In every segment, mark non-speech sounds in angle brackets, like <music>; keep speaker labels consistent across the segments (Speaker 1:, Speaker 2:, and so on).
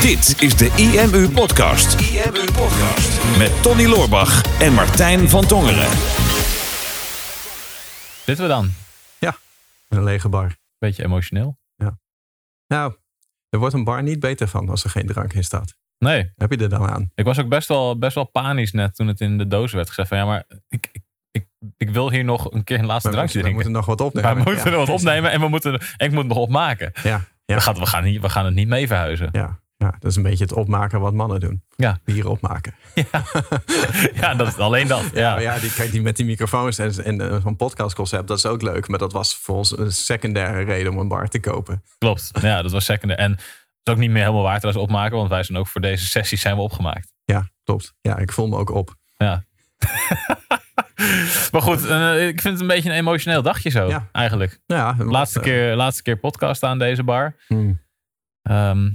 Speaker 1: Dit is de IMU Podcast. IMU Podcast. Met Tony Loorbach en Martijn van Tongeren.
Speaker 2: Zitten we dan?
Speaker 3: Een lege bar.
Speaker 2: Beetje emotioneel.
Speaker 3: Nou, er wordt een bar niet beter van als er geen drank in staat.
Speaker 2: Nee,
Speaker 3: Heb je er dan aan?
Speaker 2: ik was ook best wel, best wel panisch net toen het in de doos werd gezegd. Van, ja, maar ik, ik, ik, ik wil hier nog een keer een laatste
Speaker 3: We,
Speaker 2: drankje
Speaker 3: moeten- we
Speaker 2: drinken.
Speaker 3: moeten nog wat opnemen.
Speaker 2: Maar we moeten
Speaker 3: Ja.
Speaker 2: er wat opnemen en, we moeten, en ik moet nog opmaken.
Speaker 3: Ja, ja,
Speaker 2: We, gaan, we, gaan niet, we gaan het niet mee verhuizen.
Speaker 3: ja, ja, dat is een beetje het opmaken wat mannen doen.
Speaker 2: Ja.
Speaker 3: Bier opmaken. <laughs>
Speaker 2: Ja, dat is alleen dat. Ja.
Speaker 3: Ja, die, kijk, die met die microfoons en, en eh, zo'n podcastconcept, dat is ook leuk. Maar dat was voor ons een secundaire reden om een bar te kopen.
Speaker 2: Klopt. Ja, dat was second. En het is ook niet meer helemaal waar trouwens opmaken. Want wij zijn ook voor deze sessie zijn we opgemaakt.
Speaker 3: Ja, klopt. Ja, ik voel me ook op.
Speaker 2: Ja. <laughs> <laughs> maar goed, eh, ik vind het een beetje een emotioneel dagje zo.
Speaker 3: Ja.
Speaker 2: Eigenlijk.
Speaker 3: Ja,
Speaker 2: Laatste
Speaker 3: eh,
Speaker 2: keer, laatste keer podcast aan deze bar.
Speaker 3: hmm,
Speaker 2: Ehm,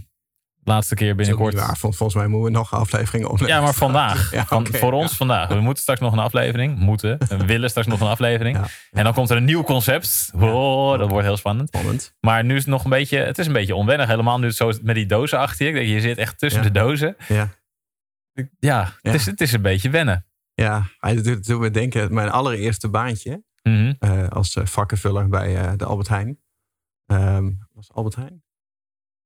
Speaker 2: laatste keer binnenkort.
Speaker 3: waar. Vol- Volgens mij moeten we nog afleveringen opnemen.
Speaker 2: Ja, maar vandaag. <laughs>
Speaker 3: Ja,
Speaker 2: Van, voor
Speaker 3: ja.
Speaker 2: ons vandaag. We moeten straks nog een aflevering. Moeten. We <laughs> willen straks nog een aflevering.
Speaker 3: Ja.
Speaker 2: En dan komt er een nieuw concept. Oh, dat wordt heel spannend.
Speaker 3: Spannend.
Speaker 2: Maar nu is het nog een beetje, het is een beetje onwennig. Helemaal nu zo met die dozen achter je. Ik denk, Je zit echt tussen de dozen.
Speaker 3: Ja.
Speaker 2: Ja, het. Is, het is een beetje wennen.
Speaker 3: Ja, hij doet, me denken, mijn allereerste baantje
Speaker 2: Mhm.
Speaker 3: eh, als eh, vakkenvuller bij eh, de Albert Heijn. Ehm, was Albert Heijn?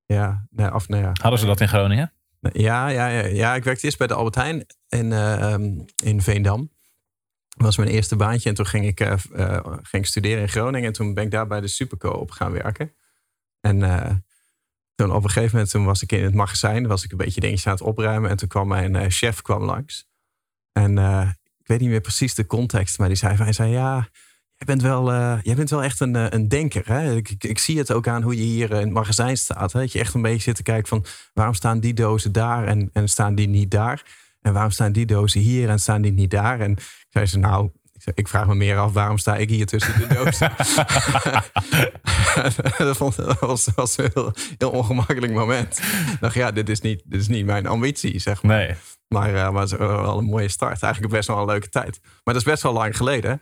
Speaker 3: Ja, nee, of nou ja.
Speaker 2: Hadden ze dat in Groningen?
Speaker 3: Ja, ja, ja, ja, ik werkte eerst bij de Albert Heijn in, eh, ehm, in Veendam. Dat was mijn eerste baantje. En toen ging ik, ging ik studeren in Groningen. En toen ben ik daar bij de Supercoop gaan werken. En toen op een gegeven moment toen was ik in het magazijn. was ik een beetje dingetjes aan het opruimen. En toen kwam mijn chef kwam langs. En eh, ik weet niet meer precies de context. Maar die zei, hij zei ja... Jij bent, wel, eh, jij bent wel echt een, eh, een denker. Hè? Ik, ik, ik zie het ook aan hoe je hier in het magazijn staat. Hè? Dat je echt een beetje zit te kijken van... waarom staan die dozen daar en, en staan die niet daar? En waarom staan die dozen hier en staan die niet daar? En ik zei ze, nou, ik, zei, ik vraag me meer af... waarom sta ik hier tussen de dozen? <laughs> dat, vond, dat was, was een heel, heel ongemakkelijk moment. Ik dacht, ja, dit is niet, dit is niet mijn ambitie, zeg maar.
Speaker 2: Nee.
Speaker 3: Maar, eh, maar het is wel een mooie start. Eigenlijk best wel een leuke tijd. Maar dat is best wel lang geleden.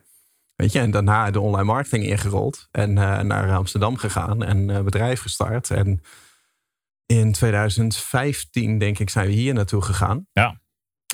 Speaker 3: Weet je, en daarna de online marketing ingerold. En eh, naar Amsterdam gegaan en eh, bedrijf gestart. En in 2015, denk ik, zijn we hier naartoe gegaan.
Speaker 2: Ja.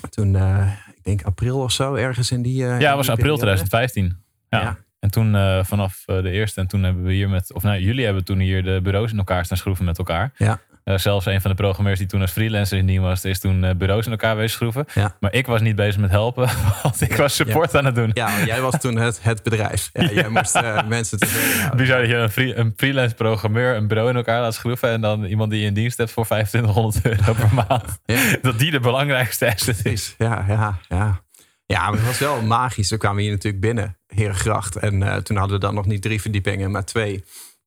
Speaker 3: Toen, eh, denk april of zo, ergens in die. eh,
Speaker 2: Ja,
Speaker 3: in
Speaker 2: het was
Speaker 3: die
Speaker 2: april
Speaker 3: periode.
Speaker 2: 2015. Ja.
Speaker 3: Ja.
Speaker 2: En toen eh, vanaf eh, de eerste, en toen hebben we hier met, of nou, jullie hebben toen hier de bureaus in elkaar staan schroeven met elkaar.
Speaker 3: Ja.
Speaker 2: Eh, zelfs een van de programmeurs die toen als freelancer in dienst was, is toen eh, bureaus in elkaar schroeven.
Speaker 3: Ja.
Speaker 2: Maar ik was niet bezig met helpen, <laughs> want ik was support aan het doen.
Speaker 3: Ja, jij was toen het, het bedrijf. Ja, <laughs> Jij moest eh, mensen tevreden houden.
Speaker 2: Bizar dat je een, free, een freelance programmeur een bureau in elkaar laat schroeven en dan iemand die je in dienst hebt voor 2500 euro per maand. Dat die de belangrijkste asset is.
Speaker 3: Ja, ja, ja. Ja, maar het was wel magisch. We kwamen hier natuurlijk binnen, Herengracht. En toen hadden we dan nog niet drie verdiepingen, maar twee.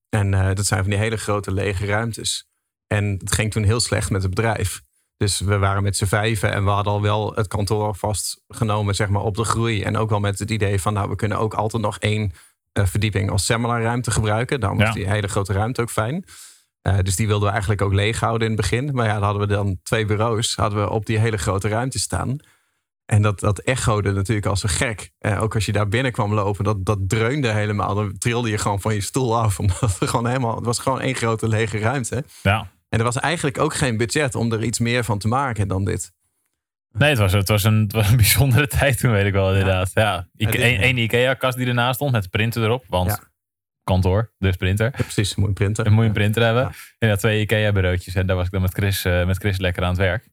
Speaker 3: En dat zijn van die hele grote lege ruimtes. En het ging toen heel slecht met het bedrijf. Dus we waren met z'n vijven en we hadden al wel het kantoor vastgenomen zeg maar, op de groei. En ook wel met het idee van, nou, we kunnen ook altijd nog één eh, verdieping als seminarruimte gebruiken. Dan was
Speaker 2: Ja.
Speaker 3: die hele grote ruimte ook fijn. Eh, dus die wilden we eigenlijk ook leeg houden in het begin. Maar ja, dan hadden we dan twee bureaus hadden we op die hele grote ruimte staan. En dat, dat echode natuurlijk als een gek. Eh, ook als je daar binnen kwam lopen, dat, dat dreunde helemaal. Dan trilde je gewoon van je stoel af. <laughs> Omdat het gewoon helemaal, het was gewoon één grote lege ruimte.
Speaker 2: Ja.
Speaker 3: En er was eigenlijk ook geen budget om er iets meer van te maken dan dit.
Speaker 2: Nee, het was, het, was een, het was een <laughs> bijzondere tijd toen, weet ik wel inderdaad. Ja.
Speaker 3: Ja,
Speaker 2: Eén één IKEA-kast die ernaast stond met printer erop. Want
Speaker 3: Ja.
Speaker 2: kantoor, dus printer.
Speaker 3: Ja, precies, moet je printen.
Speaker 2: Dan moet je een printer hebben.
Speaker 3: Ja.
Speaker 2: En ja, twee IKEA-bureautjes. En daar was ik dan met Chris, eh, met Chris lekker aan het werk.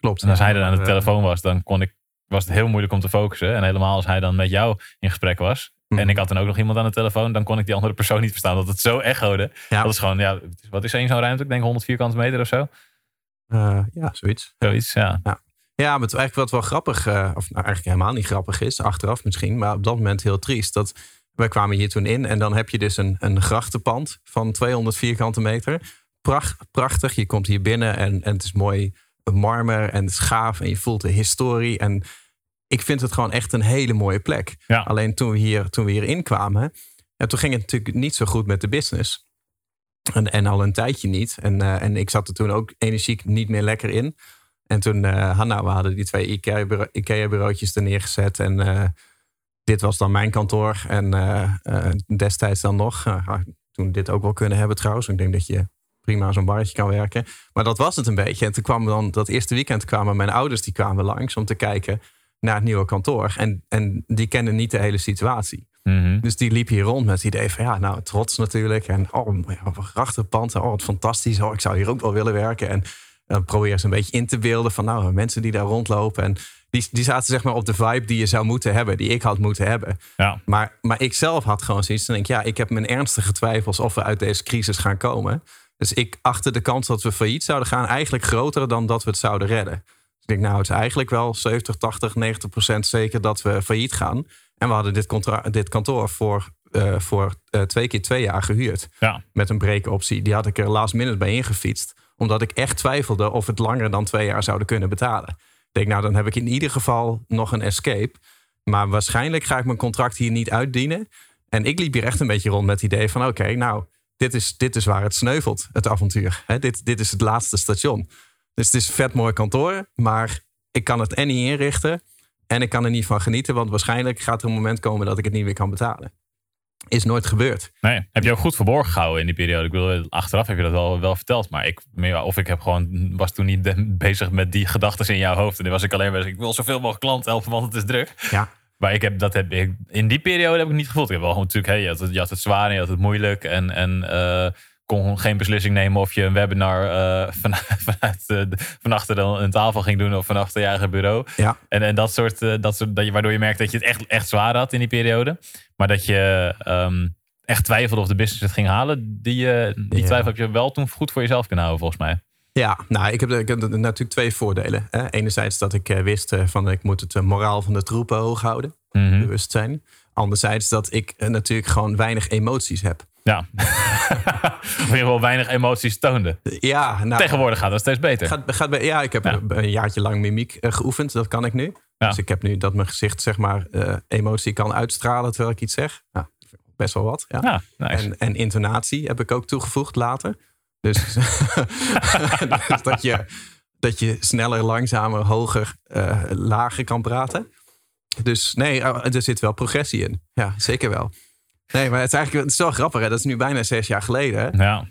Speaker 3: Klopt.
Speaker 2: En als hij dan aan de
Speaker 3: eh,
Speaker 2: telefoon was, dan kon ik, was het heel moeilijk om te focussen. En helemaal als hij dan met jou in gesprek was.
Speaker 3: Mhm.
Speaker 2: En ik had dan ook nog iemand aan de telefoon. Dan kon ik die andere persoon niet verstaan. Dat het zo echode.
Speaker 3: Ja.
Speaker 2: Dat is gewoon, ja, wat is één zo'n ruimte? Ik denk 100 vierkante meter of zo.
Speaker 3: Eh, ja, zoiets.
Speaker 2: Zoiets, ja.
Speaker 3: Ja, maar het eigenlijk wat wel grappig, eh, of nou eigenlijk helemaal niet grappig is, achteraf misschien, maar op dat moment heel triest. Dat wij kwamen hier toen in en dan heb je dus een, een grachtenpand van 200 vierkante meter. Pracht, prachtig, je komt hier binnen en, en het is mooi marmer en het is gaaf en je voelt de historie. En ik vind het gewoon echt een hele mooie plek.
Speaker 2: Ja.
Speaker 3: Alleen toen we hier, toen we hier inkwamen, ja, toen ging het natuurlijk niet zo goed met de business. En, en al een tijdje niet. En, eh, en ik zat er toen ook energiek niet meer lekker in. En toen, eh Hanna, we hadden die twee IKEA-bureau- IKEA-bureautjes er neergezet. En eh, dit was dan mijn kantoor. En destijds dan nog, eh, toen dit ook wel kunnen hebben trouwens. Ik denk dat je prima zo'n barretje kan werken. Maar dat was het een beetje. En toen kwam dan dat eerste weekend kwamen mijn ouders die kwamen langs om te kijken naar het nieuwe kantoor. En, en die kenden niet de hele situatie.
Speaker 2: Mhm.
Speaker 3: Dus die liep hier rond met het idee van ja, nou trots natuurlijk. En oh, prachtig pand. Oh, wat fantastisch. Oh, ik zou hier ook wel willen werken. En dan probeer ze een beetje in te beelden van nou, mensen die daar rondlopen. En die, die zaten zeg maar op de vibe die je zou moeten hebben, die ik had moeten hebben.
Speaker 2: Ja.
Speaker 3: Maar, maar ik zelf had gewoon zoiets. Dan denk ik, ja, ik heb mijn ernstige twijfels of we uit deze crisis gaan komen. Dus ik achtte de kans dat we failliet zouden gaan eigenlijk groter dan dat we het zouden redden. Ik denk, nou, het is eigenlijk wel 70, 80, 90 procent zeker dat we failliet gaan. En we hadden dit, dit kantoor voor, eh, voor eh, twee keer twee jaar gehuurd.
Speaker 2: Ja.
Speaker 3: Met een breekoptie. Die had ik er last minute bij ingefietst. Omdat ik echt twijfelde of het langer dan twee jaar zouden kunnen betalen. Ik denk, nou, dan heb ik in ieder geval nog een escape. Maar waarschijnlijk ga ik mijn contract hier niet uitdienen. En ik liep hier echt een beetje rond met het idee van... oké, nou, dit is, dit is waar het sneuvelt, het avontuur. Hè, dit, dit is het laatste station. Dus het is een vet mooi kantoor, maar ik kan het en niet inrichten... en ik kan er niet van genieten, want waarschijnlijk gaat er een moment komen... dat ik het niet meer kan betalen. Is nooit gebeurd.
Speaker 2: Nee, heb je ook goed verborgen gehouden in die periode? Ik bedoel, achteraf heb je dat wel, wel verteld. Maar ik, of ik heb gewoon, was toen niet bezig met die gedachten in jouw hoofd. En dan was ik alleen bezig, ik wil zoveel mogelijk klanten helpen, want het is druk.
Speaker 3: Ja,
Speaker 2: Maar ik heb, dat heb ik, in die periode heb ik niet gevoeld. Ik heb wel gewoon natuurlijk, hey, je, had het, je had het zwaar en je had het moeilijk. En, en eh, kon geen beslissing nemen of je een webinar eh, <laughs> van, vanuit, van achter een, een tafel ging doen of van achter je eigen bureau.
Speaker 3: ja.
Speaker 2: En, en dat soort, eh, dat soort dat je, waardoor je merkt dat je het echt, echt zwaar had in die periode. Maar dat je ehm, echt twijfelde of de business het ging halen. Die, die
Speaker 3: Ja.
Speaker 2: twijfel heb je wel toen goed voor jezelf kunnen houden, volgens mij.
Speaker 3: Ja, nou, ik heb, ik heb natuurlijk twee voordelen. Hè. Enerzijds dat ik wist van ik moet het moraal van de troepen hoog houden,
Speaker 2: Mhm.
Speaker 3: bewustzijn. Anderzijds dat ik eh, natuurlijk gewoon weinig emoties heb.
Speaker 2: Ja. <laughs> of in ieder geval weinig emoties toonde.
Speaker 3: Ja, nou,
Speaker 2: Tegenwoordig gaat dat steeds beter.
Speaker 3: Gaat, gaat bij, ja, ik heb
Speaker 2: Ja.
Speaker 3: een- jaartje lang mimiek eh, geoefend. Dat kan ik nu.
Speaker 2: Ja.
Speaker 3: Dus ik heb nu dat mijn gezicht zeg maar eh, emotie kan uitstralen terwijl ik iets zeg. Nou, best wel wat. Ja.
Speaker 2: Ja, nice.
Speaker 3: En, en intonatie heb ik ook toegevoegd later. Dus, <laughs> <laughs> dus dat, je, dat je sneller, langzamer, hoger, lager kan praten. Dus nee, er zit wel progressie in. Ja, zeker wel. Nee, maar het is eigenlijk het is wel grappig. Hè? Dat is nu bijna zes jaar geleden. Hè?
Speaker 2: ja.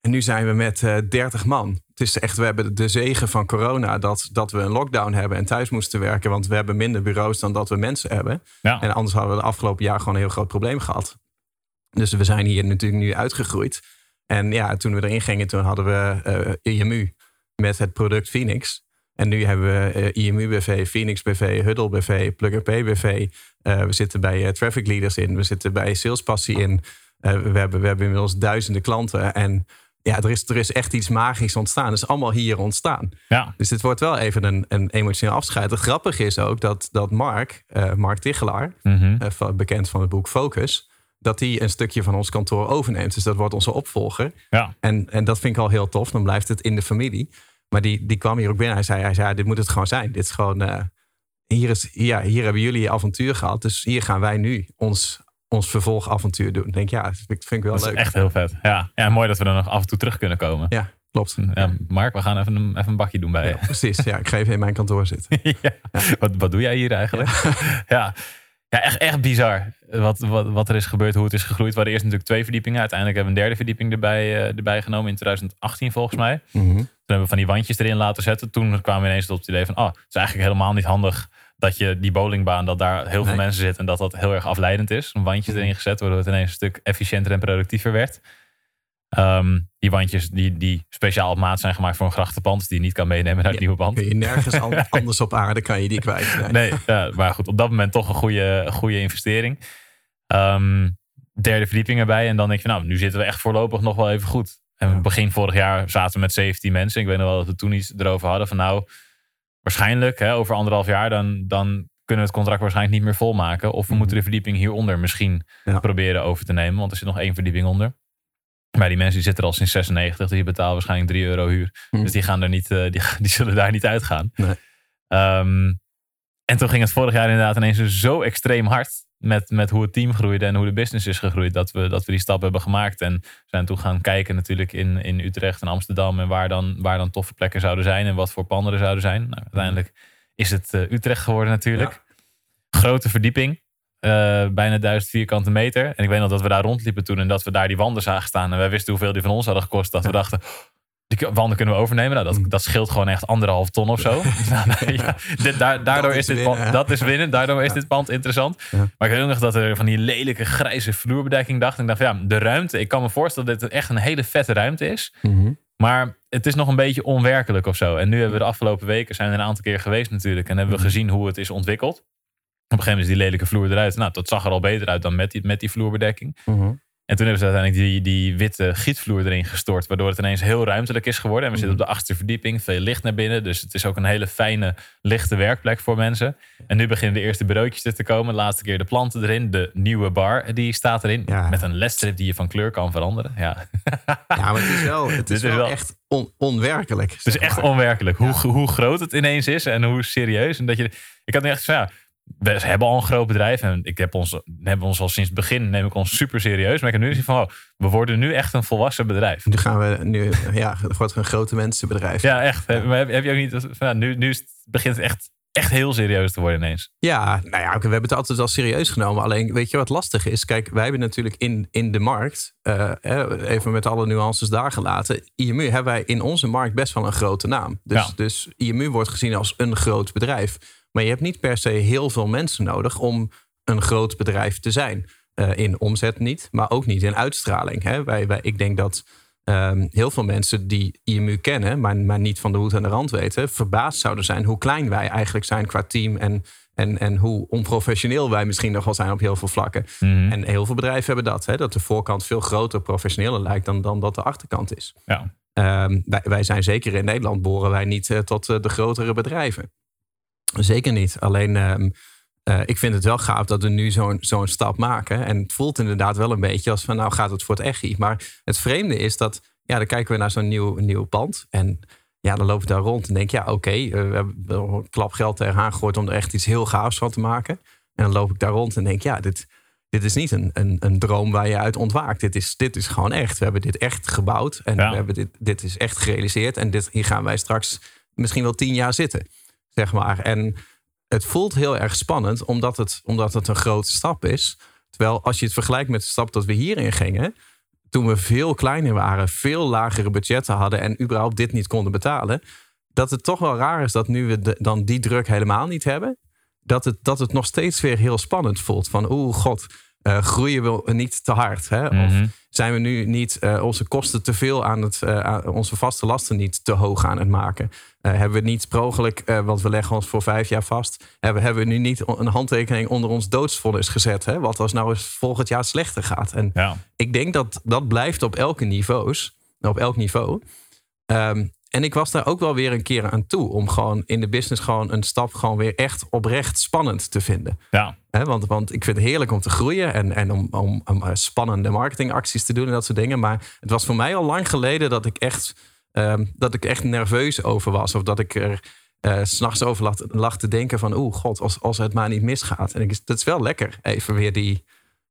Speaker 3: En nu zijn we met eh 30 man. Het is echt, we hebben de zegen van corona dat, dat we een lockdown hebben en thuis moesten werken. Want we hebben minder bureaus dan dat we mensen hebben.
Speaker 2: Ja.
Speaker 3: En anders hadden we de afgelopen jaar gewoon een heel groot probleem gehad. Dus we zijn hier natuurlijk nu uitgegroeid. En ja, toen we erin gingen, toen hadden we eh, IMU met het product Phoenix. En nu hebben we eh, IMU BV, Phoenix BV, Huddle BV, Plug and Pay BV. Eh, we zitten bij eh, Traffic Leaders in. We zitten bij Salespassie in. We, hebben, we hebben inmiddels duizenden klanten. En ja, er is, er is echt iets magisch ontstaan. Het is allemaal hier ontstaan.
Speaker 2: ja.
Speaker 3: Dus dit wordt wel even een, een emotioneel afscheid. Het grappige is ook dat, dat Mark, Mark Tichelaar,
Speaker 2: Mhm.
Speaker 3: bekend van het boek Focus, dat hij een stukje van ons kantoor overneemt. Dus dat wordt onze opvolger.
Speaker 2: ja.
Speaker 3: En, en dat vind ik al heel tof. Dan blijft het in de familie. Maar die, die kwam hier ook binnen. Hij zei, hij zei, dit moet het gewoon zijn. Dit is gewoon, eh, hier, is, ja, hier hebben jullie je avontuur gehad. Dus hier gaan wij nu ons, ons vervolgavontuur doen. Ik denk, ja, dat vind, ik- wel
Speaker 2: Dat is
Speaker 3: leuk.
Speaker 2: echt heel vet. Ja. ja, mooi dat we er nog af en toe terug kunnen komen.
Speaker 3: Ja, klopt.
Speaker 2: Ja, Mark, we gaan even een, even een bakje doen bij je.
Speaker 3: Ja, precies. Ja, ik ga even in mijn kantoor zitten. <laughs>
Speaker 2: ja. Wat, wat doe jij hier eigenlijk? Ja, <laughs> ja echt, echt bizar wat, wat, wat er is gebeurd, hoe het is gegroeid. We hadden eerst natuurlijk twee verdiepingen. Uiteindelijk hebben we een derde verdieping erbij, eh, erbij genomen in 2018 volgens mij.
Speaker 3: Mhm.
Speaker 2: Toen hebben we van die wandjes erin laten zetten. Toen kwamen we ineens tot het idee van... oh, het is eigenlijk helemaal niet handig dat je die bowlingbaan... dat daar heel veel
Speaker 3: Nee.
Speaker 2: mensen zitten en dat dat heel erg afleidend is. Een wandjes erin gezet, waardoor het ineens een stuk efficiënter en productiever werd. Ehm, die wandjes die, die speciaal op maat zijn gemaakt voor een grachtenpand... die je niet kan meenemen naar het
Speaker 3: Ja,
Speaker 2: nieuwe.
Speaker 3: Kun je nergens an- <laughs> anders op aarde kan je die kwijt. Nee.
Speaker 2: Nee, ja, maar goed, op dat moment toch een goede, goede investering. Ehm, derde verdieping erbij. En dan denk je, nou, nu zitten we echt voorlopig nog wel even goed. En begin vorig jaar zaten we met 17 mensen. Ik weet nog wel dat we toen iets erover hadden van nou, waarschijnlijk hè, over anderhalf jaar dan, dan kunnen we het contract waarschijnlijk niet meer volmaken. Of we
Speaker 3: Mhm.
Speaker 2: moeten de verdieping hieronder misschien
Speaker 3: Ja.
Speaker 2: proberen over te nemen. Want er zit nog één verdieping onder. Maar die mensen die zitten er al sinds 96. Dus die betalen waarschijnlijk 3 euro huur.
Speaker 3: Mhm.
Speaker 2: Dus die, gaan er niet, eh, die, <laughs> die zullen daar niet uitgaan.
Speaker 3: Nee.
Speaker 2: Ehm, en toen ging het vorig jaar inderdaad ineens zo extreem hard. Met, met hoe het team groeide en hoe de business is gegroeid. Dat we, dat we die stap hebben gemaakt. En zijn toen gaan kijken natuurlijk in, in Utrecht en Amsterdam. En waar dan, waar dan toffe plekken zouden zijn. En wat voor panden er zouden zijn. Nou, uiteindelijk is het eh, Utrecht geworden natuurlijk. Grote verdieping. Eh, bijna 1000 vierkante meter. En ik weet nog dat we daar rondliepen toen en dat we daar die wanden zagen staan. En wij wisten hoeveel die van ons hadden gekost. Dat we dachten, die wanden kunnen we overnemen. Nou, dat,
Speaker 3: Mm.
Speaker 2: dat scheelt gewoon echt anderhalf ton of zo. <laughs> Nou, nou, ja, dit, daar, daardoor
Speaker 3: Dat
Speaker 2: is, dit pand, dat is winnen. Daardoor is dit pand interessant. Maar ik weet nog dat er van die lelijke grijze vloerbedekking dacht. En ik dacht, ja, de ruimte. Ik kan me voorstellen dat dit echt een hele vette ruimte is.
Speaker 3: Mhm.
Speaker 2: Maar het is nog een beetje onwerkelijk of zo. En nu hebben we de afgelopen weken zijn we er een aantal keer geweest natuurlijk. En hebben we
Speaker 3: Mhm.
Speaker 2: gezien hoe het is ontwikkeld. Op een gegeven moment is die lelijke vloer eruit. Nou, dat zag er al beter uit dan met die, met die vloerbedekking.
Speaker 3: Mhm.
Speaker 2: En toen hebben ze uiteindelijk die, die witte gietvloer erin gestort. Waardoor het ineens heel ruimtelijk is geworden. En we zitten op de achtste verdieping. Veel licht naar binnen. Dus het is ook een hele fijne, lichte werkplek voor mensen. En nu beginnen de eerste bureautjes er te komen. De laatste keer de planten erin. De nieuwe bar die staat erin.
Speaker 3: Ja.
Speaker 2: Met een ledstrip die je van kleur kan veranderen. Ja.
Speaker 3: Ja, maar het is wel, <laughs> het is wel,
Speaker 2: wel-
Speaker 3: echt on- onwerkelijk.
Speaker 2: Het is echt onwerkelijk hoe, hoe groot het ineens is en hoe serieus. En dat je, ik had nu echt van ja, we hebben al een groot bedrijf en ik heb ons, hebben ons al sinds het begin neem ik ons super serieus. Maar ik heb nu gezien van, oh, we worden nu echt een volwassen bedrijf.
Speaker 3: Nu gaan we nu, ja, wordt een grote mensenbedrijf.
Speaker 2: Ja, echt. Maar heb, heb je ook niet, ja, nu, nu begint het echt, echt heel serieus te worden ineens.
Speaker 3: Ja, nou ja, we hebben het altijd wel serieus genomen. Alleen, weet je wat lastig is? Kijk, wij hebben natuurlijk in, in de markt, eh, even met alle nuances daar gelaten. IMU hebben wij in onze markt best wel een grote naam. Dus,
Speaker 2: Ja.
Speaker 3: dus IMU wordt gezien als een groot bedrijf. Maar je hebt niet per se heel veel mensen nodig om een groot bedrijf te zijn. Eh, in omzet niet, maar ook niet in uitstraling. Hè? Wij, wij, ik denk dat ehm, heel veel mensen die IMU kennen, maar, maar niet van de hoed en de rand weten, verbaasd zouden zijn hoe klein wij eigenlijk zijn qua team en, en, en hoe onprofessioneel wij misschien nog wel zijn op heel veel vlakken.
Speaker 2: Mhm.
Speaker 3: En heel veel bedrijven hebben dat, hè? dat de voorkant veel groter, professioneler lijkt dan, dan dat de achterkant is.
Speaker 2: Ja.
Speaker 3: Ehm, wij, wij zijn zeker in Nederland, boren wij niet eh, tot eh, de grotere bedrijven. Zeker niet. Alleen, ehm, eh, ik vind het wel gaaf dat we nu zo'n zo'n stap maken. En het voelt inderdaad wel een beetje als van, nou gaat het voor het echi. Maar het vreemde is dat, ja, dan kijken we naar zo'n nieuw, nieuw pand. En ja, dan loop ik daar rond en denk, ja, oké, eh, we hebben een klap geld tegenaan gegooid om er echt iets heel gaafs van te maken. En dan loop ik daar rond en denk, ja, dit, dit is niet een, een, een droom waar je uit ontwaakt. Dit is, dit is gewoon echt. We hebben dit echt gebouwd en
Speaker 2: Ja.
Speaker 3: we hebben dit, dit is echt gerealiseerd. En dit, hier gaan wij straks misschien wel tien jaar zitten, zeg maar. En het voelt heel erg spannend, omdat het, omdat het een grote stap is. Terwijl als je het vergelijkt met de stap dat we hierin gingen, toen we veel kleiner waren, veel lagere budgetten hadden en überhaupt dit niet konden betalen, dat het toch wel raar is dat nu we dan die druk helemaal niet hebben. Dat het, dat het nog steeds weer heel spannend voelt. Van oeh, god, eh, groeien we niet te hard? Hè? Of
Speaker 2: Mhm.
Speaker 3: zijn we nu niet eh, onze kosten te veel aan het, eh, onze vaste lasten niet te hoog aan het maken? Hebben we niet eh, want we leggen ons voor vijf jaar vast, hebben, hebben we nu niet een handtekening onder ons doodsvonnis gezet? Hè? Wat als nou eens volgend jaar slechter gaat? En
Speaker 2: Ja.
Speaker 3: ik denk dat dat blijft op elke niveaus, op elk niveau. Ehm, en ik was daar ook wel weer een keer aan toe om gewoon in de business gewoon een stap gewoon weer echt oprecht spannend te vinden.
Speaker 2: Ja.
Speaker 3: Hè, want, want ik vind het heerlijk om te groeien en, en om, om, om eh, spannende marketingacties te doen en dat soort dingen. Maar het was voor mij al lang geleden dat ik echt, ehm, dat ik echt nerveus over was. Of dat ik er eh, s s'nachts over lag, lag te denken van... oeh, god, als, als het maar niet misgaat. En ik, dat is wel lekker, even weer die,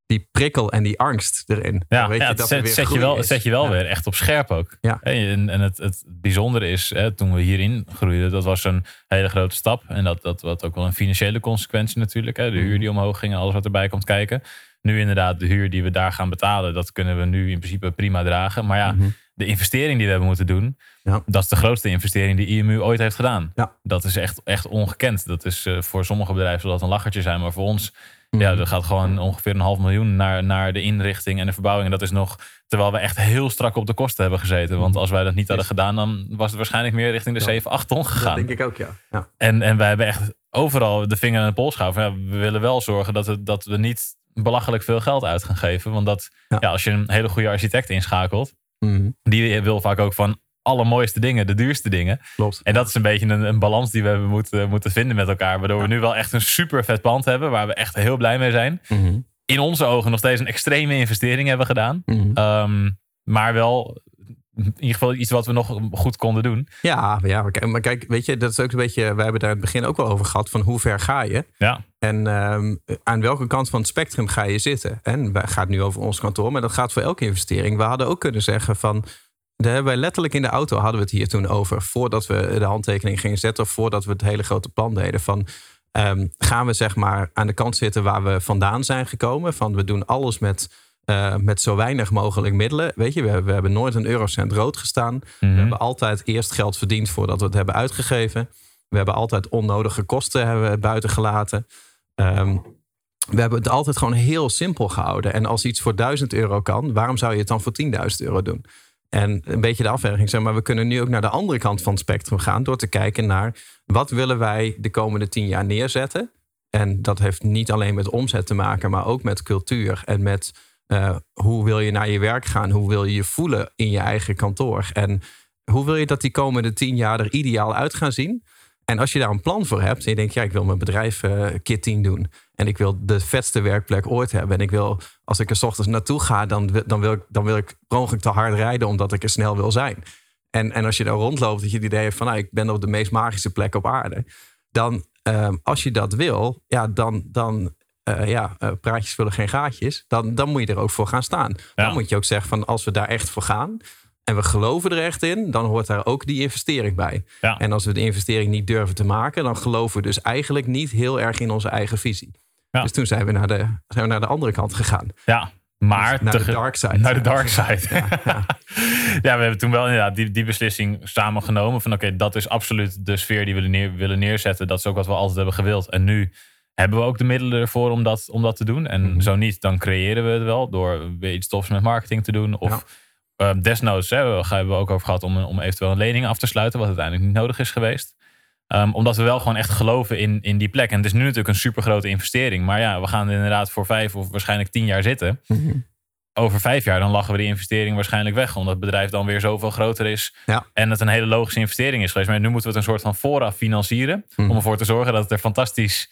Speaker 3: die prikkel en die angst erin.
Speaker 2: Ja,
Speaker 3: Dan weet
Speaker 2: ja,
Speaker 3: je dat
Speaker 2: zet,
Speaker 3: weer
Speaker 2: zet je wel,
Speaker 3: is.
Speaker 2: zet je wel
Speaker 3: Ja.
Speaker 2: weer echt op scherp ook.
Speaker 3: Ja.
Speaker 2: En, en het, het bijzondere is, hè, toen we hierin groeiden, dat was een hele grote stap. En dat, dat had ook wel een financiële consequentie natuurlijk. Hè. De huur die omhoog ging, alles wat erbij komt kijken. Nu inderdaad, de huur die we daar gaan betalen, dat kunnen we nu in principe prima dragen. Maar ja,
Speaker 3: Mhm.
Speaker 2: de investering die we hebben moeten doen,
Speaker 3: Ja.
Speaker 2: dat is de grootste investering die IMU ooit heeft gedaan.
Speaker 3: Ja.
Speaker 2: Dat is echt, echt ongekend. Dat is eh, voor sommige bedrijven zal dat een lachertje zijn, maar voor ons
Speaker 3: Mhm.
Speaker 2: Ja, er gaat gewoon ongeveer een half miljoen naar, naar de inrichting en de verbouwing. En dat is nog terwijl we echt heel strak op de kosten hebben gezeten. Want als wij dat niet hadden gedaan, dan was het waarschijnlijk meer richting de
Speaker 3: Ja.
Speaker 2: 7, 8 ton
Speaker 3: Dat
Speaker 2: gegaan.
Speaker 3: denk ik ook, ja. ja.
Speaker 2: En, en wij hebben echt overal de vinger aan de pols gehouden. Ja, we willen wel zorgen dat, het, dat we niet belachelijk veel geld uit gaan geven. Want dat,
Speaker 3: Ja.
Speaker 2: ja. als je een hele goede architect inschakelt,
Speaker 3: Mhm.
Speaker 2: die wil vaak ook van allermooiste dingen, de duurste dingen.
Speaker 3: Klopt.
Speaker 2: En dat is een beetje een, een balans die we hebben moeten, moeten vinden met elkaar. Waardoor we nu wel echt een super vet pand hebben, waar we echt heel blij mee zijn.
Speaker 3: Mhm.
Speaker 2: In onze ogen nog steeds een extreme investering hebben gedaan.
Speaker 3: Mhm.
Speaker 2: Ehm, maar wel in ieder geval iets wat we nog goed konden doen.
Speaker 3: Ja, maar ja, maar kijk, maar kijk, weet je, dat is ook een beetje. We hebben daar in het begin ook wel over gehad van hoe ver ga je
Speaker 2: Ja,
Speaker 3: en ehm, aan welke kant van het spectrum ga je zitten. En het gaat nu over ons kantoor, maar dat gaat voor elke investering. We hadden ook kunnen zeggen van. Daar hebben wij letterlijk in de auto hadden we het hier toen over. Voordat we de handtekening gingen zetten. Of voordat we het hele grote plan deden. Van Ehm, gaan we zeg maar aan de kant zitten waar we vandaan zijn gekomen? Van we doen alles met, uh, met zo weinig mogelijk middelen. Weet je, we, we hebben nooit een eurocent rood gestaan. We
Speaker 2: Mhm.
Speaker 3: hebben altijd eerst geld verdiend voordat we het hebben uitgegeven. We hebben altijd onnodige kosten hebben we buiten gelaten. Ehm, we hebben het altijd gewoon heel simpel gehouden. En als iets voor 1000 euro kan, waarom zou je het dan voor 10.000 euro doen? En een beetje de afweging, zeg maar, we kunnen nu ook naar de andere kant van het spectrum gaan door te kijken naar wat willen wij de komende tien jaar neerzetten. En dat heeft niet alleen met omzet te maken, maar ook met cultuur en met uh, hoe wil je naar je werk gaan, hoe wil je je voelen in je eigen kantoor en hoe wil je dat die komende tien jaar er ideaal uit gaan zien. En als je daar een plan voor hebt en je denkt, ja, ik wil mijn bedrijf uh, keer tien doen. En ik wil de vetste werkplek ooit hebben. En ik wil, als ik er s ochtends naartoe ga, dan, dan, wil ik, dan wil ik per te hard rijden omdat ik er snel wil zijn. En, en als je daar rondloopt, dat je het idee hebt van, nou, ik ben op de meest magische plek op aarde. Dan, uh, als je dat wil, ja, dan, dan uh, ja, uh, praatjes vullen geen gaatjes. Dan, dan moet je er ook voor gaan staan. Ja. Dan moet je ook zeggen van, als we daar echt voor gaan, en we geloven er echt in, dan hoort daar ook die investering bij.
Speaker 2: Ja.
Speaker 3: En als we de investering niet durven te maken, dan geloven we dus eigenlijk niet heel erg in onze eigen visie.
Speaker 2: Ja.
Speaker 3: Dus toen zijn we, naar de, zijn we naar de andere kant gegaan.
Speaker 2: Ja, maar
Speaker 3: Dus naar de dark side.
Speaker 2: Naar de dark side.
Speaker 3: Ja,
Speaker 2: Ja, <laughs>
Speaker 3: ja.
Speaker 2: we hebben toen wel inderdaad die, die beslissing samen genomen. Van oké, dat is absoluut de sfeer die we neer, willen neerzetten. Dat is ook wat we altijd hebben gewild. En nu hebben we ook de middelen ervoor om dat, om dat te doen. En
Speaker 3: Mhm.
Speaker 2: zo niet, dan creëren we het wel door weer iets tofs met marketing te doen. Of
Speaker 3: Ja.
Speaker 2: eh, desnoods, hè, we hebben we ook over gehad om, om eventueel een lening af te sluiten. Wat uiteindelijk niet nodig is geweest. Ehm, omdat we wel gewoon echt geloven in, in die plek. En het is nu natuurlijk een super grote investering. Maar ja, we gaan er inderdaad voor vijf of waarschijnlijk tien jaar zitten.
Speaker 3: Mhm.
Speaker 2: Over vijf jaar dan lachen we die investering waarschijnlijk weg. Omdat het bedrijf dan weer zoveel groter is.
Speaker 3: Ja.
Speaker 2: En het een hele logische investering is geweest. Maar nu moeten we het een soort van vooraf financieren.
Speaker 3: Mhm.
Speaker 2: Om ervoor te zorgen dat het er fantastisch,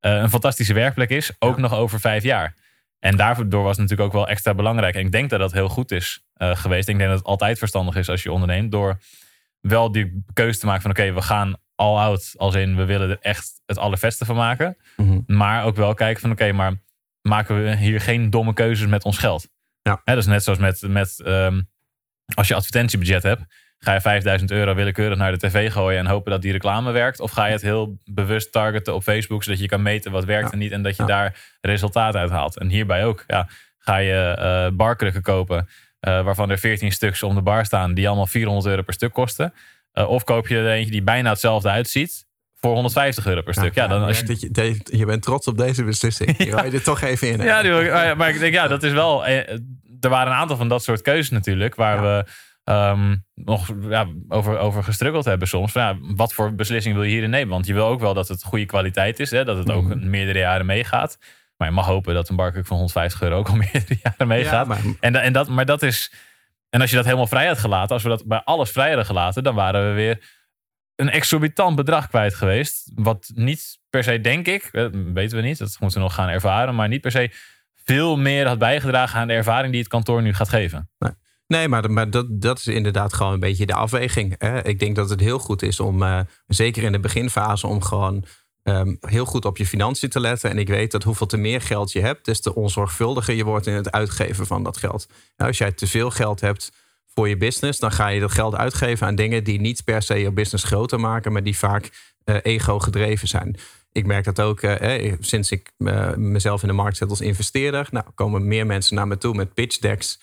Speaker 2: eh, een fantastische werkplek is. Ook
Speaker 3: Ja.
Speaker 2: nog over vijf jaar. En daardoor was het natuurlijk ook wel extra belangrijk. En ik denk dat dat heel goed is eh, geweest. Ik denk dat het altijd verstandig is als je onderneemt. Door wel die keuze te maken van oké, we gaan all out. Als in we willen er echt het allervetste van maken.
Speaker 3: Mhm.
Speaker 2: Maar ook wel kijken van oké, maar maken we hier geen domme keuzes met ons geld?
Speaker 3: Ja.
Speaker 2: Hè, dat is net zoals met, met ehm, als je advertentiebudget hebt. Ga je 5000 euro willekeurig naar de tv gooien en hopen dat die reclame werkt? Of ga je het heel bewust targeten op Facebook, zodat je kan meten wat werkt
Speaker 3: Ja.
Speaker 2: en niet en dat je
Speaker 3: Ja.
Speaker 2: daar resultaat uit haalt? En hierbij ook. Ja, ga je eh barkrukken kopen, eh, waarvan er 14 stuks om de bar staan, die allemaal 400 euro per stuk kosten? Eh, of koop je er eentje die bijna hetzelfde uitziet voor 150 euro per stuk? Ja, dan als je,
Speaker 3: dat je, dat- je bent trots op deze beslissing. <laughs> Je wou je er toch even in.
Speaker 2: ja, ah ja, maar ik denk, ja, dat is wel. eh, Er waren een aantal van dat soort keuzes natuurlijk, waar
Speaker 3: Ja.
Speaker 2: we ehm, nog ja, over, over gestruggeld hebben soms. Van, ja, wat voor beslissing wil je hierin nemen? Want je wil ook wel dat het goede kwaliteit is, hè, dat het ook
Speaker 3: Mhm.
Speaker 2: meerdere jaren meegaat. Maar je mag hopen dat een barkruk van 150 euro ook al <laughs> meerdere jaren meegaat.
Speaker 3: maar,
Speaker 2: En, da- en dat, maar dat is. En als je dat helemaal vrij had gelaten, als we dat bij alles vrij hadden gelaten, dan waren we weer een exorbitant bedrag kwijt geweest. Wat niet per se, denk ik, eh, weten we niet, dat moeten we nog gaan ervaren, maar niet per se veel meer had bijgedragen aan de ervaring die het kantoor nu gaat geven.
Speaker 3: Nee, maar, maar dat, dat is inderdaad gewoon een beetje de afweging. Hè? Ik denk dat het heel goed is om, eh, zeker in de beginfase, om gewoon ehm, heel goed op je financiën te letten. En ik weet dat hoeveel te meer geld je hebt, des te onzorgvuldiger je wordt in het uitgeven van dat geld. Nou, als jij te veel geld hebt voor je business, dan ga je dat geld uitgeven aan dingen die niet per se je business groter maken, maar die vaak eh, ego gedreven zijn. Ik merk dat ook eh, sinds ik eh, mezelf in de markt zet als investeerder. Nou, komen meer mensen naar me toe met pitch decks.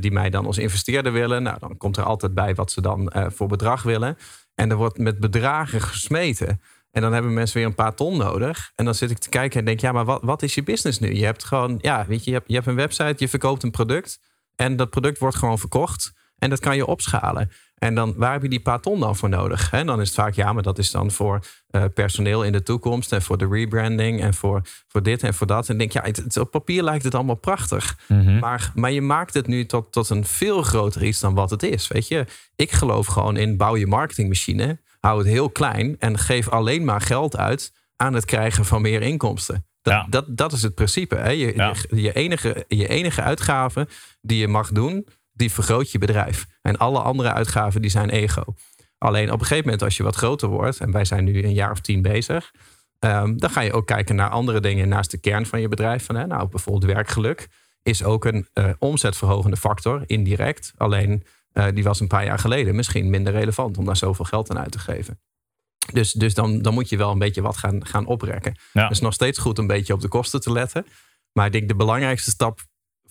Speaker 3: die mij dan als investeerder willen. Nou, dan komt er altijd bij wat ze dan voor bedrag willen. En er wordt met bedragen gesmeten. En dan hebben mensen weer een paar ton nodig. En dan zit ik te kijken en denk, ja, maar wat, wat is je business nu? Je hebt gewoon, ja, weet je, je hebt, je hebt een website, je verkoopt een product. En dat product wordt gewoon verkocht. En dat kan je opschalen. En dan, waar heb je die paar ton dan voor nodig? En dan is het vaak, ja, maar dat is dan voor eh, personeel in de toekomst. En voor de rebranding. En voor, voor dit en voor dat. En denk, ja, het, het- op papier lijkt het allemaal prachtig. Maar, maar je maakt het nu tot, tot een veel groter iets dan wat het is. Weet je, ik geloof gewoon in bouw je marketingmachine. Hou het heel klein. En geef alleen maar geld uit aan het krijgen van meer inkomsten. Dat,
Speaker 2: Ja.
Speaker 3: dat, dat is het principe. Hè? Je,
Speaker 2: Ja.
Speaker 3: je, je, enige, je enige uitgave die je mag doen, die vergroot je bedrijf. En alle andere uitgaven die zijn ego. Alleen op een gegeven moment als je wat groter wordt, en wij zijn nu een jaar of tien bezig, ehm, dan ga je ook kijken naar andere dingen naast de kern van je bedrijf. Van, hè, nou, bijvoorbeeld werkgeluk is ook een eh, omzetverhogende factor, indirect. Alleen eh, die was een paar jaar geleden misschien minder relevant om daar zoveel geld aan uit te geven. Dus, dus dan, dan moet je wel een beetje wat gaan, gaan oprekken.
Speaker 2: Ja.
Speaker 3: Dus nog steeds goed een beetje op de kosten te letten. Maar ik denk de belangrijkste stap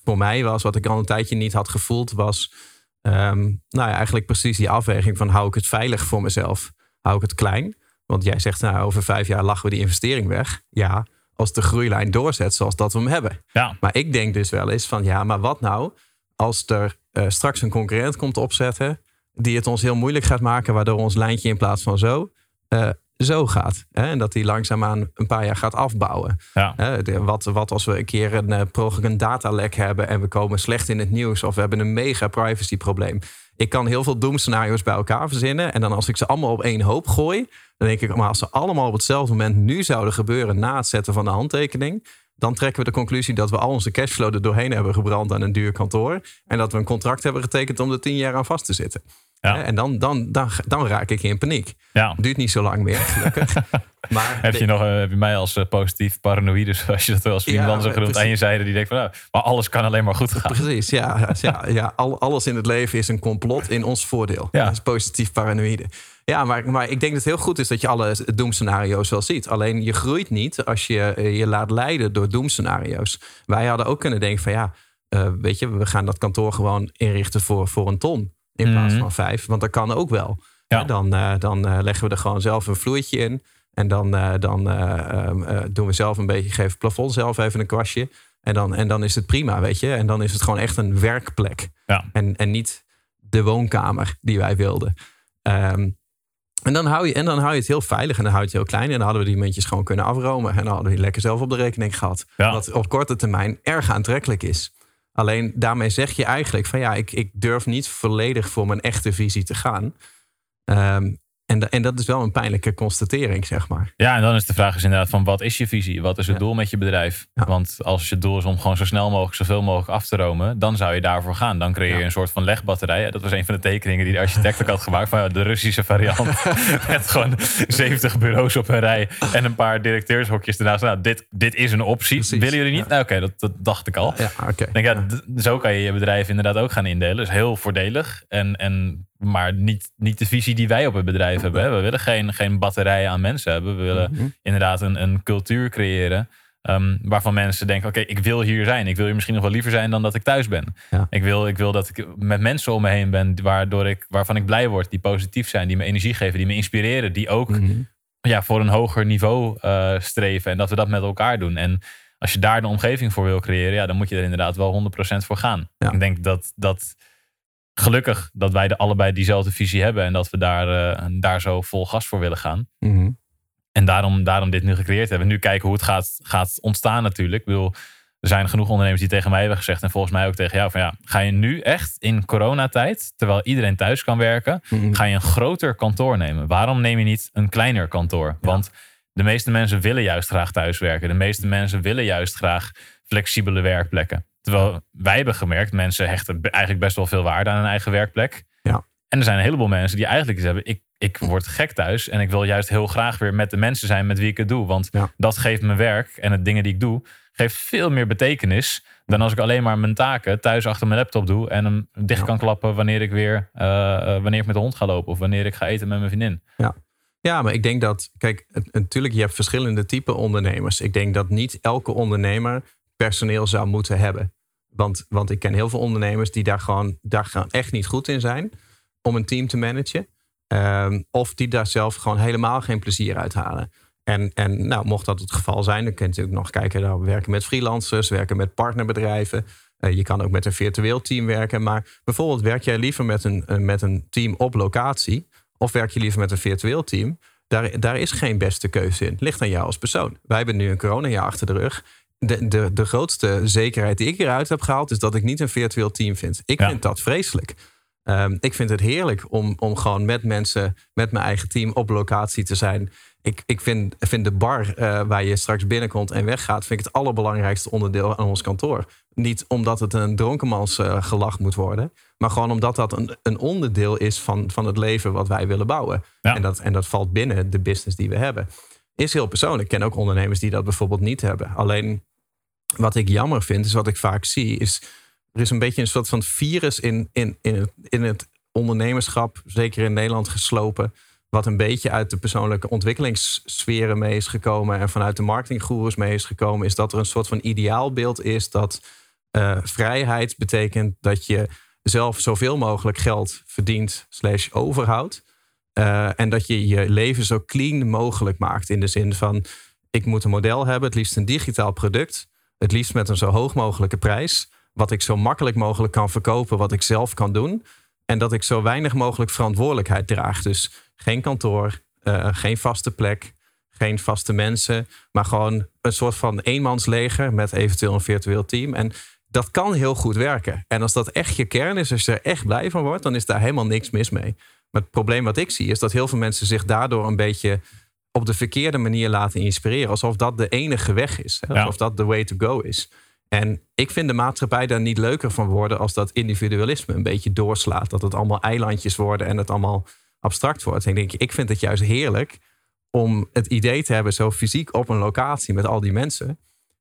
Speaker 3: voor mij was, wat ik al een tijdje niet had gevoeld, was ehm, nou ja, eigenlijk precies die afweging van hou ik het veilig voor mezelf? Hou ik het klein? Want jij zegt, nou, over vijf jaar lachen we die investering weg. Ja, als de groeilijn doorzet zoals dat we hem hebben.
Speaker 2: Ja.
Speaker 3: Maar ik denk dus wel eens van, ja, maar wat nou als er eh, straks een concurrent komt opzetten die het ons heel moeilijk gaat maken, waardoor ons lijntje in plaats van zo, eh, zo gaat. Hè? En dat die langzaamaan een paar jaar gaat afbouwen.
Speaker 2: Ja.
Speaker 3: Hè, de- wat, wat als we een keer een, eh, per ongeluk een datalek hebben en we komen slecht in het nieuws of we hebben een mega privacy probleem. Ik kan heel veel doemscenario's bij elkaar verzinnen en dan als ik ze allemaal op één hoop gooi, dan denk ik, maar als ze allemaal op hetzelfde moment nu zouden gebeuren na het zetten van de handtekening, dan trekken we de conclusie dat we al onze cashflow er doorheen hebben gebrand aan een duur kantoor en dat we een contract hebben getekend om er tien jaar aan vast te zitten.
Speaker 2: Ja.
Speaker 3: En dan, dan, dan, dan raak ik in paniek.
Speaker 2: ja.
Speaker 3: Duurt niet zo lang meer, gelukkig. <laughs> maar
Speaker 2: Heb je, nog, eh, heb je mij als eh, positief paranoïde, <laughs> zoals je dat wel als
Speaker 3: Ja,
Speaker 2: zo genoemd, aan je zijde, die denkt van, nou, maar alles kan alleen maar goed gaan.
Speaker 3: Precies, ja. ja, ja al, alles in het leven is een complot in ons voordeel.
Speaker 2: Ja.
Speaker 3: Dat is positief paranoïde. Ja, maar, maar ik denk dat het heel goed is dat je alle doemscenario's wel ziet. Alleen je groeit niet als je eh, je laat leiden door doemscenario's. Wij hadden ook kunnen denken van ja, eh, weet je, we gaan dat kantoor gewoon inrichten voor, voor een ton. In plaats
Speaker 2: Mhm.
Speaker 3: van vijf, want dat kan ook wel.
Speaker 2: Ja.
Speaker 3: Dan, eh, dan leggen we er gewoon zelf een vloeitje in. En dan, dan eh, ehm, eh, doen we zelf een beetje, geven het plafond zelf even een kwastje. En dan, en dan is het prima, weet je. En dan is het gewoon echt een werkplek.
Speaker 2: Ja.
Speaker 3: En, en niet de woonkamer die wij wilden. Ehm, en, dan hou je, en dan hou je het heel veilig en dan hou je het heel klein. En dan hadden we die muntjes gewoon kunnen afromen. En dan hadden we die lekker zelf op de rekening gehad.
Speaker 2: Ja.
Speaker 3: Wat op korte termijn erg aantrekkelijk is. Alleen daarmee zeg je eigenlijk van ja, ik, ik durf niet volledig voor mijn echte visie te gaan. Ehm, en, da- en dat is wel een pijnlijke constatering, zeg maar.
Speaker 2: Ja, en dan is de vraag is inderdaad van wat is je visie? Wat is het
Speaker 3: Ja.
Speaker 2: doel met je bedrijf?
Speaker 3: Ja.
Speaker 2: Want als je doel is om gewoon zo snel mogelijk, zoveel mogelijk af te romen, dan zou je daarvoor gaan. Dan creëer je
Speaker 3: Ja.
Speaker 2: een soort van legbatterij. Dat was een van de tekeningen die de architect ook had gemaakt van de Russische variant. <laughs> Met gewoon 70 bureaus op een rij en een paar directeurshokjes ernaast. Nou, dit, dit is een optie.
Speaker 3: Precies.
Speaker 2: Willen jullie niet? Nou, oké, dat, dat dacht ik al.
Speaker 3: Ja,
Speaker 2: denk, ja, zo kan je je bedrijf inderdaad ook gaan indelen. Dat is heel voordelig. En, en, maar niet, niet de visie die wij op het bedrijf hebben. Hè. We willen geen, geen batterijen aan mensen hebben. We willen
Speaker 3: Mhm.
Speaker 2: inderdaad een, een cultuur creëren. ehm, waarvan mensen denken: oké, ik wil hier zijn. Ik wil hier misschien nog wel liever zijn dan dat ik thuis ben.
Speaker 3: Ja.
Speaker 2: Ik, wil, ik wil dat ik met mensen om me heen ben waardoor ik, waarvan ik blij word, die positief zijn, die me energie geven, die me inspireren, die ook
Speaker 3: Mhm.
Speaker 2: ja, voor een hoger niveau eh, streven. En dat we dat met elkaar doen. En als je daar de omgeving voor wil creëren, ja, dan moet je er inderdaad wel 100% voor gaan.
Speaker 3: Ja.
Speaker 2: Ik denk dat, dat gelukkig dat wij de allebei diezelfde visie hebben en dat we daar, eh, daar zo vol gas voor willen gaan.
Speaker 3: Mhm.
Speaker 2: En daarom, daarom dit nu gecreëerd hebben. Nu kijken hoe het gaat, gaat ontstaan natuurlijk. Ik bedoel, er zijn genoeg ondernemers die tegen mij hebben gezegd... en volgens mij ook tegen jou van ja, ga je nu echt in coronatijd... terwijl iedereen thuis kan werken,
Speaker 3: Mhm.
Speaker 2: ga je een groter kantoor nemen. Waarom neem je niet een kleiner kantoor? Want de meeste mensen willen juist graag thuiswerken. De meeste mensen willen juist graag flexibele werkplekken. Terwijl wij hebben gemerkt, mensen hechten eigenlijk best wel veel waarde aan een eigen werkplek.
Speaker 3: Ja.
Speaker 2: En er zijn een heleboel mensen die eigenlijk iets hebben. Ik, ik word gek thuis en ik wil juist heel graag weer met de mensen zijn met wie ik het doe. Want
Speaker 3: Ja.
Speaker 2: dat geeft mijn werk en het dingen die ik doe, geeft veel meer betekenis dan als ik alleen maar mijn taken thuis achter mijn laptop doe en hem dicht
Speaker 3: Ja.
Speaker 2: kan klappen wanneer ik weer eh, eh, wanneer ik met de hond ga lopen of wanneer ik ga eten met mijn vriendin.
Speaker 3: Ja, maar ik denk dat, kijk, het- natuurlijk, je hebt verschillende typen ondernemers. Ik denk dat niet elke ondernemer personeel zou moeten hebben. Want, want ik ken heel veel ondernemers die daar gewoon, daar gewoon echt niet goed in zijn om een team te managen. Ehm, of die daar zelf gewoon helemaal geen plezier uit halen. En, en nou, mocht dat het geval zijn, dan kun je natuurlijk nog kijken naar werken met freelancers, werken met partnerbedrijven. Eh, je kan ook met een virtueel team werken. Maar bijvoorbeeld werk jij liever met een, eh, met een team op locatie of werk je liever met een virtueel team? Daar, daar is geen beste keuze in. Ligt aan jou als persoon. Wij hebben nu een coronajaar achter de rug. De, de, de grootste zekerheid die ik eruit heb gehaald, is dat ik niet een virtueel team vind. Ik
Speaker 2: Ja.
Speaker 3: vind dat vreselijk. Ehm, ik vind het heerlijk om, om gewoon met mensen, met mijn eigen team op locatie te zijn. Ik, ik vind, vind de bar eh, waar je straks binnenkomt en weggaat, vind ik het allerbelangrijkste onderdeel aan ons kantoor. Niet omdat het een dronkenmans eh, gelach moet worden, maar gewoon omdat dat een, een onderdeel is van, van het leven wat wij willen bouwen.
Speaker 2: Ja.
Speaker 3: En, dat, en dat valt binnen de business die we hebben. Is heel persoonlijk. Ik ken ook ondernemers die dat bijvoorbeeld niet hebben. Alleen wat ik jammer vind, is wat ik vaak zie, is er is een beetje een soort van virus in, in, in, het, in het ondernemerschap, zeker in Nederland, geslopen. wat een beetje uit de persoonlijke ontwikkelingssferen mee is gekomen en vanuit de marketinggoeroes mee is gekomen, is dat er een soort van ideaalbeeld is dat uh, vrijheid betekent dat je zelf zoveel mogelijk geld verdient slash overhoudt. Uh, en dat je je leven zo clean mogelijk maakt. In de zin van, ik moet een model hebben, het liefst een digitaal product. Het liefst met een zo hoog mogelijke prijs. Wat ik zo makkelijk mogelijk kan verkopen, wat ik zelf kan doen. En dat ik zo weinig mogelijk verantwoordelijkheid draag. Dus geen kantoor, uh, geen vaste plek, geen vaste mensen. Maar gewoon een soort van eenmansleger met eventueel een virtueel team. En dat kan heel goed werken. En als dat echt je kern is, als je er echt blij van wordt, dan is daar helemaal niks mis mee. Maar het probleem wat ik zie, is dat heel veel mensen zich daardoor een beetje op de verkeerde manier laten inspireren. Alsof dat de enige weg is. Hè? Alsof dat de way to go is. En ik vind de maatschappij daar niet leuker van worden als dat individualisme een beetje doorslaat. Dat het allemaal eilandjes worden en het allemaal abstract wordt. En ik denk, ik vind het juist heerlijk om het idee te hebben, zo fysiek op een locatie met al die mensen.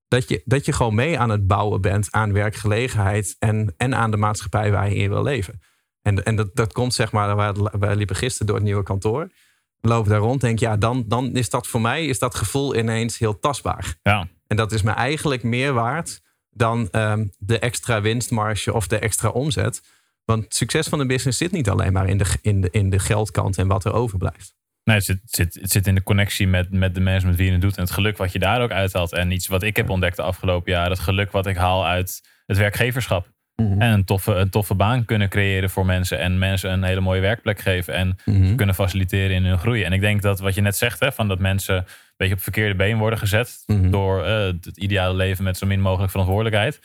Speaker 3: Dat je, dat je gewoon mee aan het bouwen bent aan werkgelegenheid en, en aan de maatschappij waar je in wil leven. En, en dat, dat komt zeg maar, wij liepen gisteren door het nieuwe kantoor. Lopen daar rond, denk ja, dan, dan is dat voor mij, is dat gevoel ineens heel tastbaar.
Speaker 2: Ja.
Speaker 3: En dat is me eigenlijk meer waard dan um, de extra winstmarge of de extra omzet. Want succes van een business zit niet alleen maar in de, in de, in de geldkant en wat er overblijft.
Speaker 2: Nee, het zit, zit, het zit in de connectie met, met de mensen met wie je het doet. En het geluk wat je daar ook uithaalt. En iets wat ik heb ontdekt de afgelopen jaar. Het geluk wat ik haal uit het werkgeverschap. Mhm. En een toffe, een toffe baan kunnen creëren voor mensen. En mensen een hele mooie werkplek geven. En mhm. kunnen faciliteren in hun groei. En ik denk dat wat je net zegt, hè, van dat mensen een beetje op verkeerde been worden gezet. Mhm. Door uh, het ideale leven met zo min mogelijk verantwoordelijkheid.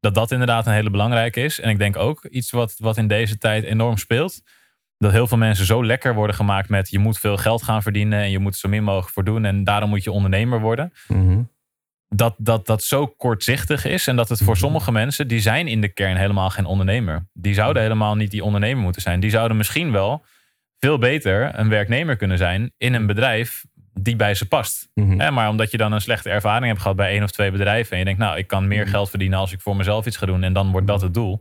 Speaker 2: Dat dat inderdaad een hele belangrijke is. En ik denk ook iets wat, wat in deze tijd enorm speelt. Dat heel veel mensen zo lekker worden gemaakt met je moet veel geld gaan verdienen. En je moet er zo min mogelijk voor doen. En daarom moet je ondernemer worden dat, dat dat zo kortzichtig is. En dat het voor mhm. sommige mensen, die zijn in de kern helemaal geen ondernemer. Die zouden helemaal niet die ondernemer moeten zijn. Die zouden misschien wel veel beter een werknemer kunnen zijn in een bedrijf die bij ze past. Mm maar omdat je dan een slechte ervaring hebt gehad bij één of twee bedrijven. En je denkt, nou, ik kan meer mhm. geld verdienen als ik voor mezelf iets ga doen. En dan wordt dat het doel.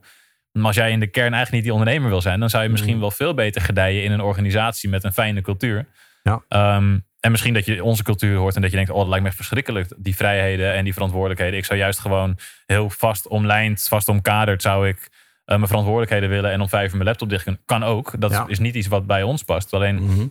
Speaker 2: Maar als jij in de kern eigenlijk niet die ondernemer wil zijn, dan zou je misschien mhm. wel veel beter gedijen in een organisatie met een fijne cultuur.
Speaker 3: Ja.
Speaker 2: Ehm, en misschien dat je onze cultuur hoort en dat je denkt, oh, dat lijkt me echt verschrikkelijk, die vrijheden en die verantwoordelijkheden. Ik zou juist gewoon heel vast omlijnd, vast omkaderd, zou ik uh, mijn verantwoordelijkheden willen en om vijf uur mijn laptop dicht kunnen. Kan ook. Dat is niet iets wat bij ons past. Alleen mhm.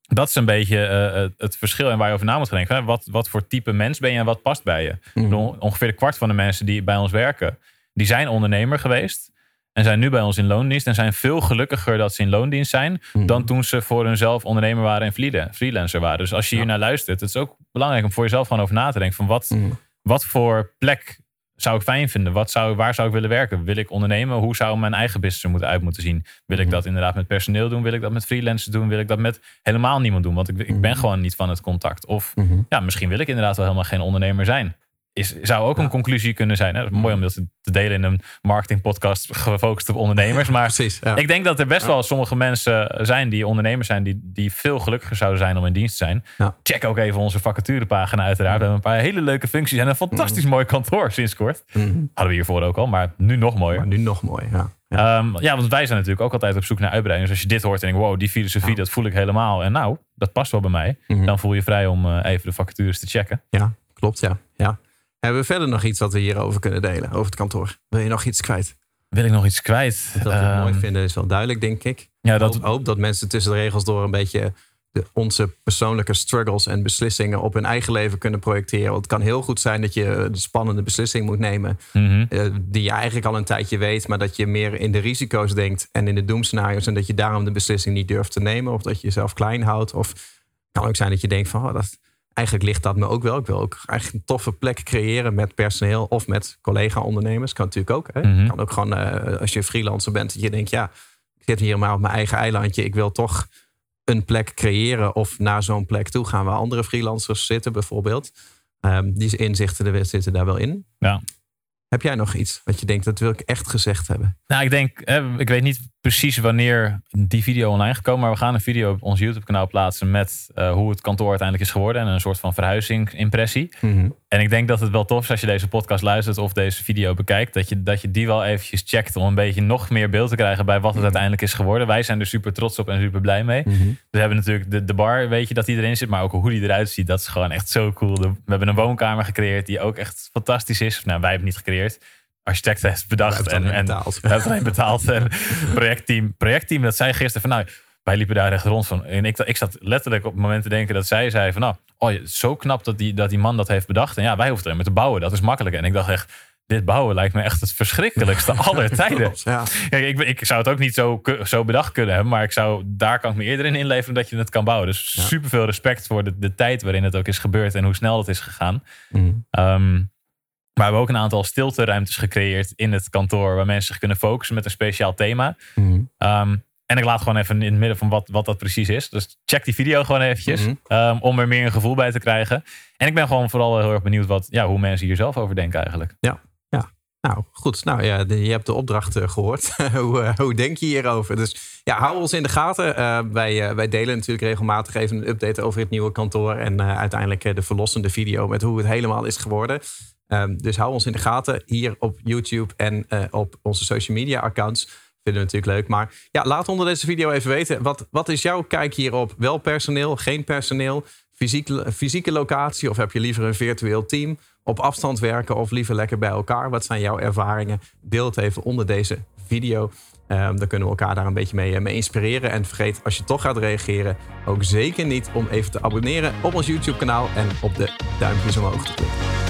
Speaker 2: dat is een beetje uh, het verschil en waar je over na moet denken. Wat, wat voor type mens ben je en wat past bij je? Mm Ongeveer de kwart van de mensen die bij ons werken, die zijn ondernemer geweest. En zijn nu bij ons in loondienst. En zijn veel gelukkiger dat ze in loondienst zijn. Mhm. Dan toen ze voor hunzelf ondernemer waren en freelancer waren. Dus als je hier naar luistert. Het is ook belangrijk om voor jezelf gewoon over na te denken. Van wat, mhm. wat voor plek zou ik fijn vinden? Wat zou, waar zou ik willen werken? Wil ik ondernemen? Hoe zou mijn eigen business er moeten uit moeten zien? Wil ik mhm. dat inderdaad met personeel doen? Wil ik dat met freelancers doen? Wil ik dat met helemaal niemand doen? Want ik, ik ben gewoon niet van het contact. Of ja, misschien wil ik inderdaad wel helemaal geen ondernemer zijn is, zou ook een conclusie kunnen zijn. Hè? mooi om dat te delen in een marketingpodcast gefocust op ondernemers. Maar
Speaker 3: Precies,
Speaker 2: ik denk dat er best wel sommige mensen zijn die ondernemers zijn, die, die veel gelukkiger zouden zijn om in dienst te zijn. Check ook even onze vacaturepagina uiteraard. We hebben een paar hele leuke functies en een fantastisch mooi kantoor sinds kort. Mhm. Hadden we hiervoor ook al, maar nu nog mooier.
Speaker 3: nu nog mooi, ja.
Speaker 2: Ja. Ehm, ja, want wij zijn natuurlijk ook altijd op zoek naar uitbreiding. Dus als je dit hoort en denkt, wow, die filosofie, dat voel ik helemaal. En nou, dat past wel bij mij. Mhm. Dan voel je vrij om uh, even de vacatures te checken.
Speaker 3: Ja, klopt, ja. ja. Hebben we verder nog iets wat we hierover kunnen delen, over het kantoor? Wil je nog iets kwijt?
Speaker 2: Wil ik nog iets kwijt?
Speaker 3: Dat we het mooi ehm, vinden is wel duidelijk, denk ik.
Speaker 2: Ja, dat...
Speaker 3: hoop, hoop dat mensen tussen de regels door een beetje de, onze persoonlijke struggles en beslissingen op hun eigen leven kunnen projecteren. Want het kan heel goed zijn dat je de spannende beslissing moet nemen.
Speaker 2: Mhm.
Speaker 3: Eh, die je eigenlijk al een tijdje weet, maar dat je meer in de risico's denkt en in de doemscenario's. En dat je daarom de beslissing niet durft te nemen. Of dat je jezelf klein houdt. Of het kan ook zijn dat je denkt van oh, dat, eigenlijk ligt dat me ook wel. Ik wil ook eigenlijk een toffe plek creëren met personeel of met collega-ondernemers. Kan natuurlijk ook. Hè?
Speaker 2: Mhm.
Speaker 3: Kan ook gewoon uh, als je freelancer bent, dat je denkt, ja, ik zit hier maar op mijn eigen eilandje. Ik wil toch een plek creëren of naar zo'n plek toe gaan waar andere freelancers zitten, bijvoorbeeld. Um, die inzichten zitten daar wel in.
Speaker 2: Ja.
Speaker 3: Heb jij nog iets wat je denkt, dat wil ik echt gezegd hebben?
Speaker 2: Nou, ik denk, ik weet niet precies wanneer die video online gekomen. Maar we gaan een video op ons YouTube kanaal plaatsen met uh, hoe het kantoor uiteindelijk is geworden. En een soort van verhuizingimpressie. Mm En ik denk dat het wel tof is als je deze podcast luistert of deze video bekijkt. Dat je, dat je die wel eventjes checkt om een beetje nog meer beeld te krijgen bij wat het mhm. uiteindelijk is geworden. Wij zijn er super trots op en super blij mee. Mhm. We hebben natuurlijk de, de bar, weet je dat die erin zit. Maar ook hoe die eruit ziet, dat is gewoon echt zo cool. we hebben een woonkamer gecreëerd die ook echt fantastisch is. Nou, wij hebben het niet gecreëerd architect heeft bedacht. En, en betaald. hebben alleen betaald. En projectteam, projectteam, dat zei gisteren van nou, wij liepen daar echt rond van. En ik, ik zat letterlijk op het moment te denken dat zij zei van nou, oh, zo knap dat die, dat die man dat heeft bedacht. En ja, wij hoeven er te bouwen, dat is makkelijk. En ik dacht echt, dit bouwen lijkt me echt het verschrikkelijkste <laughs> aller tijden. Ja. ik, ik, zou het ook niet zo, zo bedacht kunnen hebben, maar ik zou, daar kan ik me eerder in inleveren dat je het kan bouwen. Dus ja. super veel respect voor de, de tijd waarin het ook is gebeurd en hoe snel het is gegaan. Mm. Maar we hebben ook een aantal stilteruimtes gecreëerd in het kantoor. Waar mensen zich kunnen focussen met een speciaal thema. Mhm. Ehm, en ik laat gewoon even in het midden van wat, wat dat precies is. Dus check die video gewoon eventjes. Mhm. Ehm, om er meer een gevoel bij te krijgen. En ik ben gewoon vooral heel erg benieuwd wat, ja, hoe mensen hier zelf over denken eigenlijk.
Speaker 3: Ja, ja. Nou, goed. Nou ja, je hebt de opdracht uh, gehoord. <laughs> hoe, uh, hoe denk je hierover? Dus ja, hou ons in de gaten. Uh, wij, wij delen natuurlijk regelmatig even een update over het nieuwe kantoor. En uiteindelijk de verlossende video met hoe het helemaal is geworden. Ehm, dus hou ons in de gaten hier op YouTube en uh, op onze social media accounts. Vinden we natuurlijk leuk. Maar ja, laat onder deze video even weten. Wat, wat is jouw kijk hierop? Wel personeel, geen personeel? Fysieke, locatie of heb je liever een virtueel team? Op afstand werken of liever lekker bij elkaar? Wat zijn jouw ervaringen? Deel het even onder deze video. Um, dan kunnen we elkaar daar een beetje mee, eh, mee, inspireren. En vergeet, als je toch gaat reageren, ook zeker niet om even te abonneren op ons YouTube-kanaal en op de duimpjes omhoog te klikken.